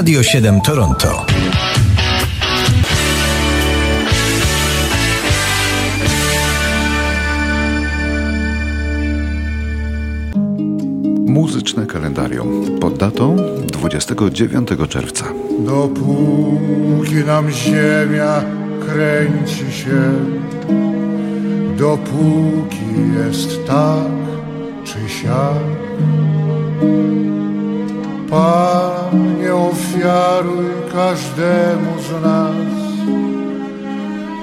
Radio 7 Toronto. Muzyczne kalendarium pod datą 29 czerwca. Dopóki nam ziemia kręci się, dopóki jest tak czy siak. Panie, ofiaruj każdemu z nas,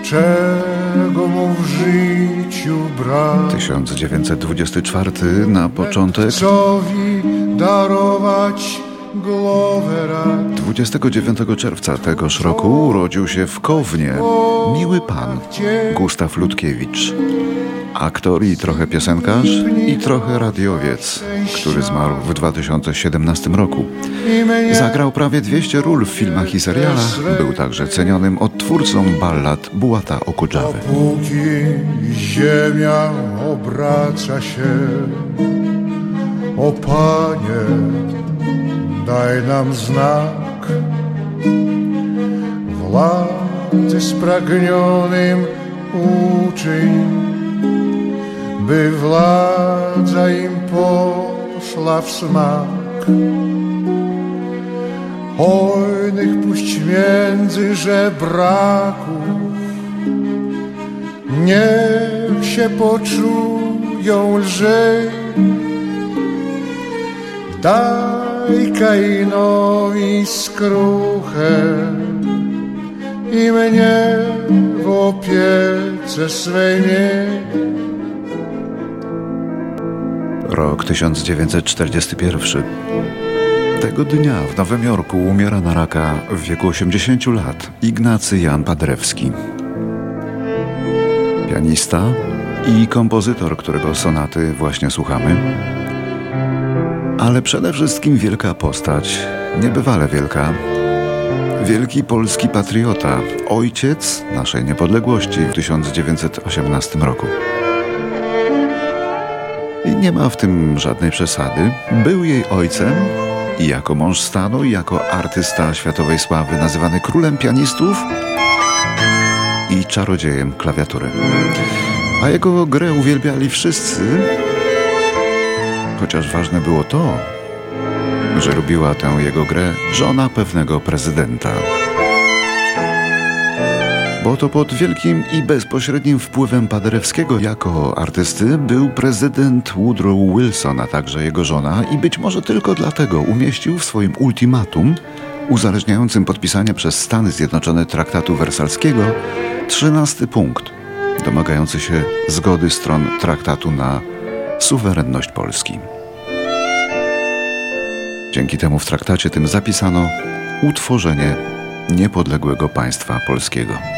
czego mu w życiu brak. 1924 na początek. Cowi darować głowę rak. 29 czerwca tegoż roku urodził się w Kownie miły pan Gustaw Ludkiewicz. Aktor i trochę piosenkarz i trochę radiowiec, który zmarł w 2017 roku. Zagrał prawie 200 ról w filmach i serialach. Był także cenionym odtwórcą ballad Bułata Okudżawy. Póki ziemia obraca się, o Panie, daj nam znak. Władzy spragnionym uczyń, by władza im poszła w smak. Hojnych puść między żebraków, Niech się poczują lżej Daj Kainowi skruchę I mnie w opiece swej miej Rok 1941. Tego dnia w Nowym Jorku umiera na raka w wieku 80 lat Ignacy Jan Padrewski. Pianista i kompozytor, którego sonaty właśnie słuchamy. Ale przede wszystkim wielka postać, niebywale wielka. Wielki polski patriota, ojciec naszej niepodległości w 1918 roku. I nie ma w tym żadnej przesady. Był jej ojcem i jako mąż stanu, i jako artysta światowej sławy, nazywany królem pianistów i czarodziejem klawiatury. A jego grę uwielbiali wszyscy, chociaż ważne było to, że lubiła tę jego grę żona pewnego prezydenta. Bo to pod wielkim i bezpośrednim wpływem Paderewskiego jako artysty był prezydent Woodrow Wilson, a także jego żona i być może tylko dlatego umieścił w swoim ultimatum uzależniającym podpisanie przez Stany Zjednoczone traktatu wersalskiego trzynasty punkt domagający się zgody stron traktatu na suwerenność Polski. Dzięki temu w traktacie tym zapisano utworzenie niepodległego państwa polskiego.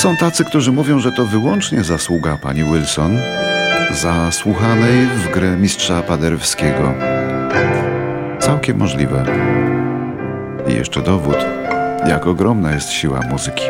Są tacy, którzy mówią, że to wyłącznie zasługa pani Wilson, zasłuchanej w grę mistrza Paderewskiego. Całkiem możliwe. I jeszcze dowód, jak ogromna jest siła muzyki.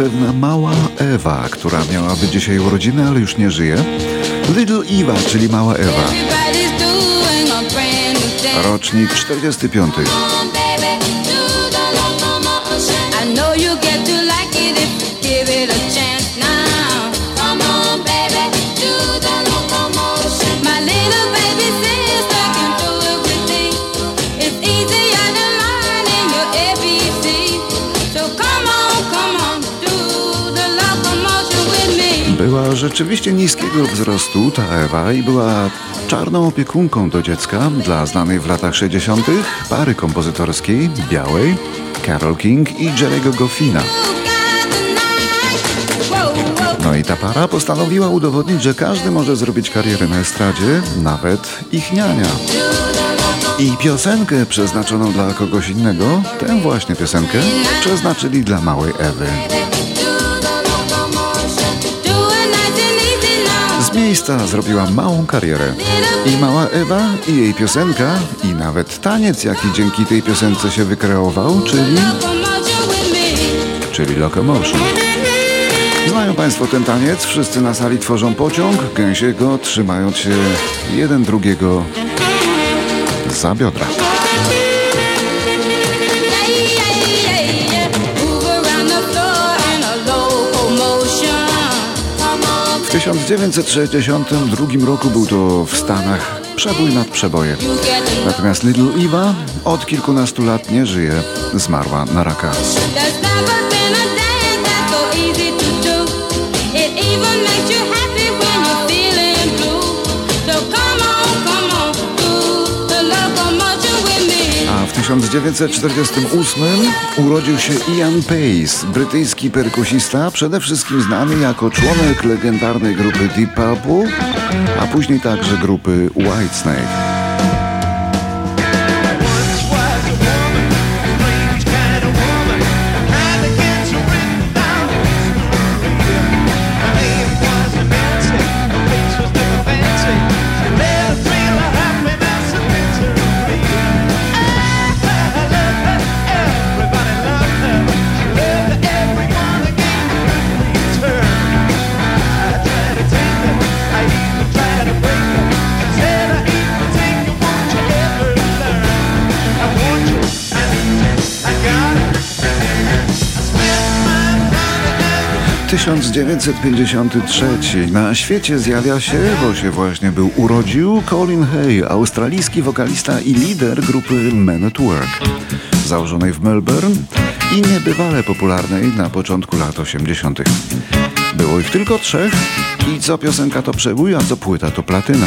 Pewna mała Ewa, która miałaby dzisiaj urodziny, ale już nie żyje. Little Eva, czyli mała Ewa. Rocznik 45. rzeczywiście niskiego wzrostu ta Ewa i była czarną opiekunką do dziecka dla znanej w latach 60. pary kompozytorskiej białej Carol King i Jerry'ego Goffina. No i ta para postanowiła udowodnić, że każdy może zrobić karierę na estradzie, nawet ich niania. I piosenkę przeznaczoną dla kogoś innego, tę właśnie piosenkę, przeznaczyli dla małej Ewy. Miejsca zrobiła małą karierę. I mała Ewa, i jej piosenka, i nawet taniec, jaki dzięki tej piosence się wykreował, czyli, czyli Locomotion. Znają Państwo ten taniec? Wszyscy na sali tworzą pociąg, gęsiego, trzymając się jeden drugiego za biodra. 1962 roku był to w Stanach przebój nad przebojem. Natomiast Little Eva od kilkunastu lat nie żyje, zmarła na raka. 1948 urodził się Ian Pace, brytyjski perkusista, przede wszystkim znany jako członek legendarnej grupy Deep Purple, a później także grupy Whitesnake. 1953 na świecie zjawia się, bo się właśnie był urodził, Colin Hay, australijski wokalista i lider grupy Men at Work, założonej w Melbourne i niebywale popularnej na początku lat 80. Było ich tylko trzech i co piosenka to przebój, a co płyta to platyna.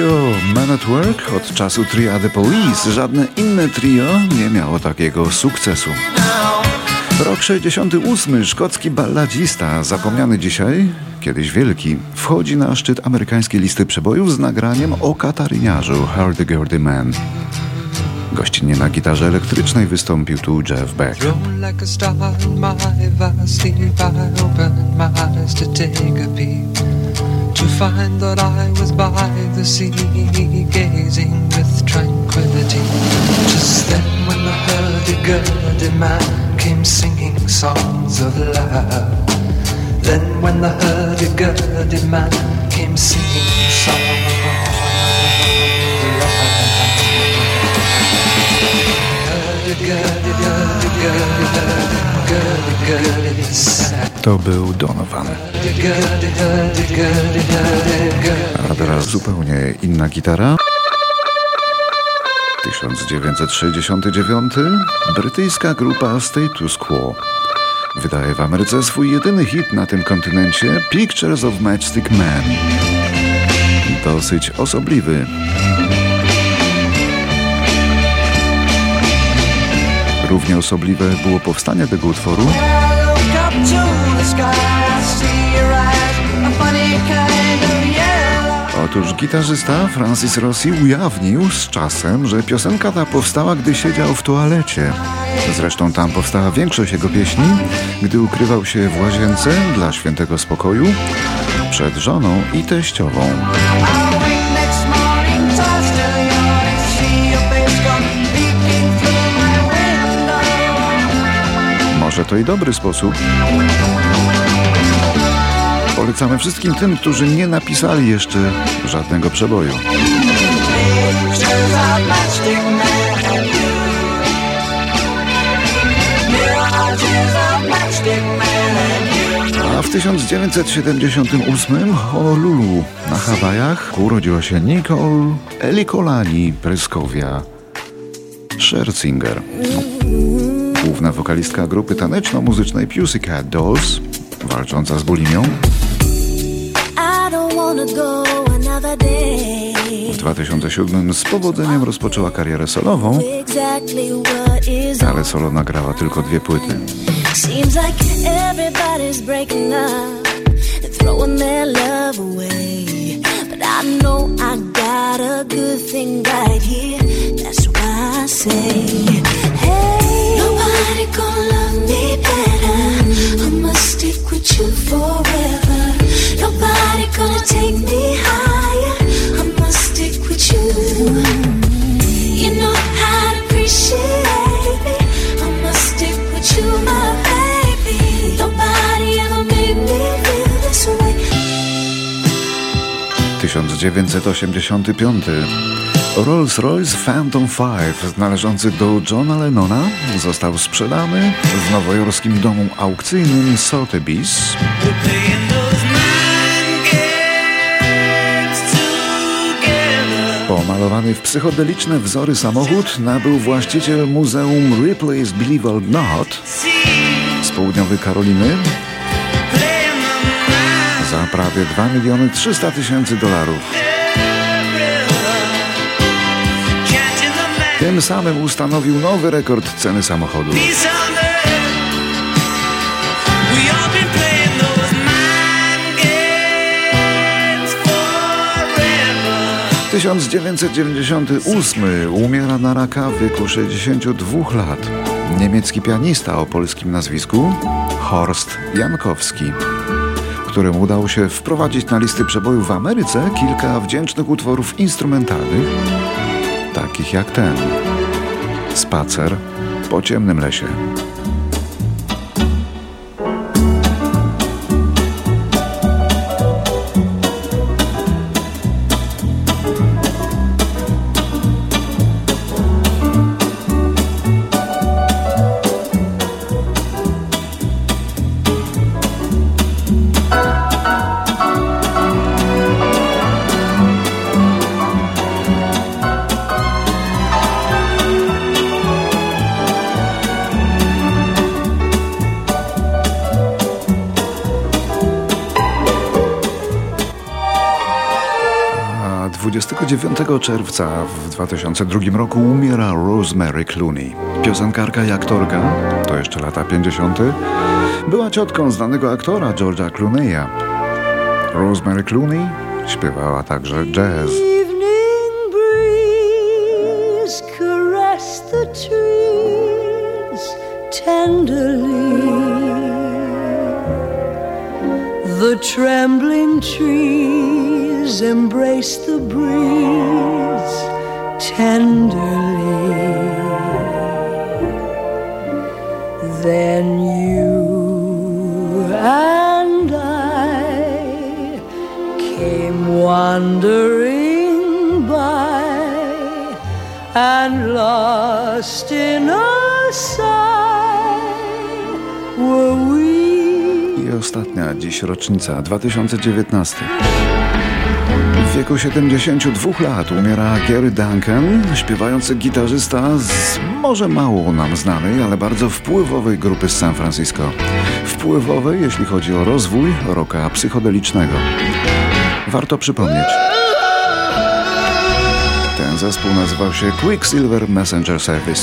Trio Men at Work od czasu tria The Police. Żadne inne trio nie miało takiego sukcesu. Rok 68. Szkocki balladzista, zapomniany dzisiaj, kiedyś wielki, wchodzi na szczyt amerykańskiej listy przebojów z nagraniem o kataryniarzu Hardy Gurdy Man. Gościnnie na gitarze elektrycznej wystąpił tu Jeff Beck. Like to find that I was by the sea, gazing with tranquility. Just then, when the hurdy-gurdy man came singing songs of love. Then, when the hurdy-gurdy man came singing songs of To był Donovan. A teraz zupełnie inna gitara. 1969. Brytyjska grupa Status Quo. Wydaje w Ameryce swój jedyny hit na tym kontynencie Pictures of Matchstick Man. Dosyć osobliwy. Równie osobliwe było powstanie tego utworu Otóż gitarzysta Francis Rossi ujawnił z czasem, że piosenka ta powstała, gdy siedział w toalecie. Zresztą tam powstała większość jego pieśni, gdy ukrywał się w łazience dla świętego spokoju przed żoną i teściową. To i dobry sposób. Polecamy wszystkim tym, którzy nie napisali jeszcze żadnego przeboju. A w 1978 w Honolulu na Hawajach urodziła się Nicole Elikolani Preskowia Scherzinger. Główna wokalistka grupy taneczno-muzycznej Pussycat Dolls, walcząca z bulimią, w 2007 z powodzeniem rozpoczęła karierę solową, ale solo nagrała tylko dwie płyty. Hey, nobody gonna love me better. I stick with you forever. Nobody gonna take me higher. 1985 Rolls-Royce Phantom 5 należący do Johna Lennona został sprzedany w nowojorskim domu aukcyjnym Sotheby's. Pomalowany w psychodeliczne wzory samochód nabył właściciel Muzeum Ripley's Believe Or Not z południowej Karoliny za prawie 2 miliony 300 tysięcy dolarów. Tym samym ustanowił nowy rekord ceny samochodu. Forever. 1998 umiera na raka w wieku 62 lat. Niemiecki pianista o polskim nazwisku Horst Jankowski, któremu udało się wprowadzić na listy przebojów w Ameryce kilka wdzięcznych utworów instrumentalnych, takich jak ten Spacer po ciemnym lesie. 29 czerwca w 2002 roku umiera Rosemary Clooney. Piosenkarka i aktorka, to jeszcze lata 50., była ciotką znanego aktora George'a Clooney'a. Rosemary Clooney śpiewała także jazz. The trembling trees embrace the breeze tenderly. Then you and I came wandering by and lost in a sigh were we. I ostatnia dziś rocznica 2019. W wieku 72 lat umiera Gary Duncan, śpiewający gitarzysta z może mało nam znanej, ale bardzo wpływowej grupy z San Francisco. Wpływowej, jeśli chodzi o rozwój rocka psychodelicznego. Warto przypomnieć. Ten zespół nazywał się Quicksilver Messenger Service.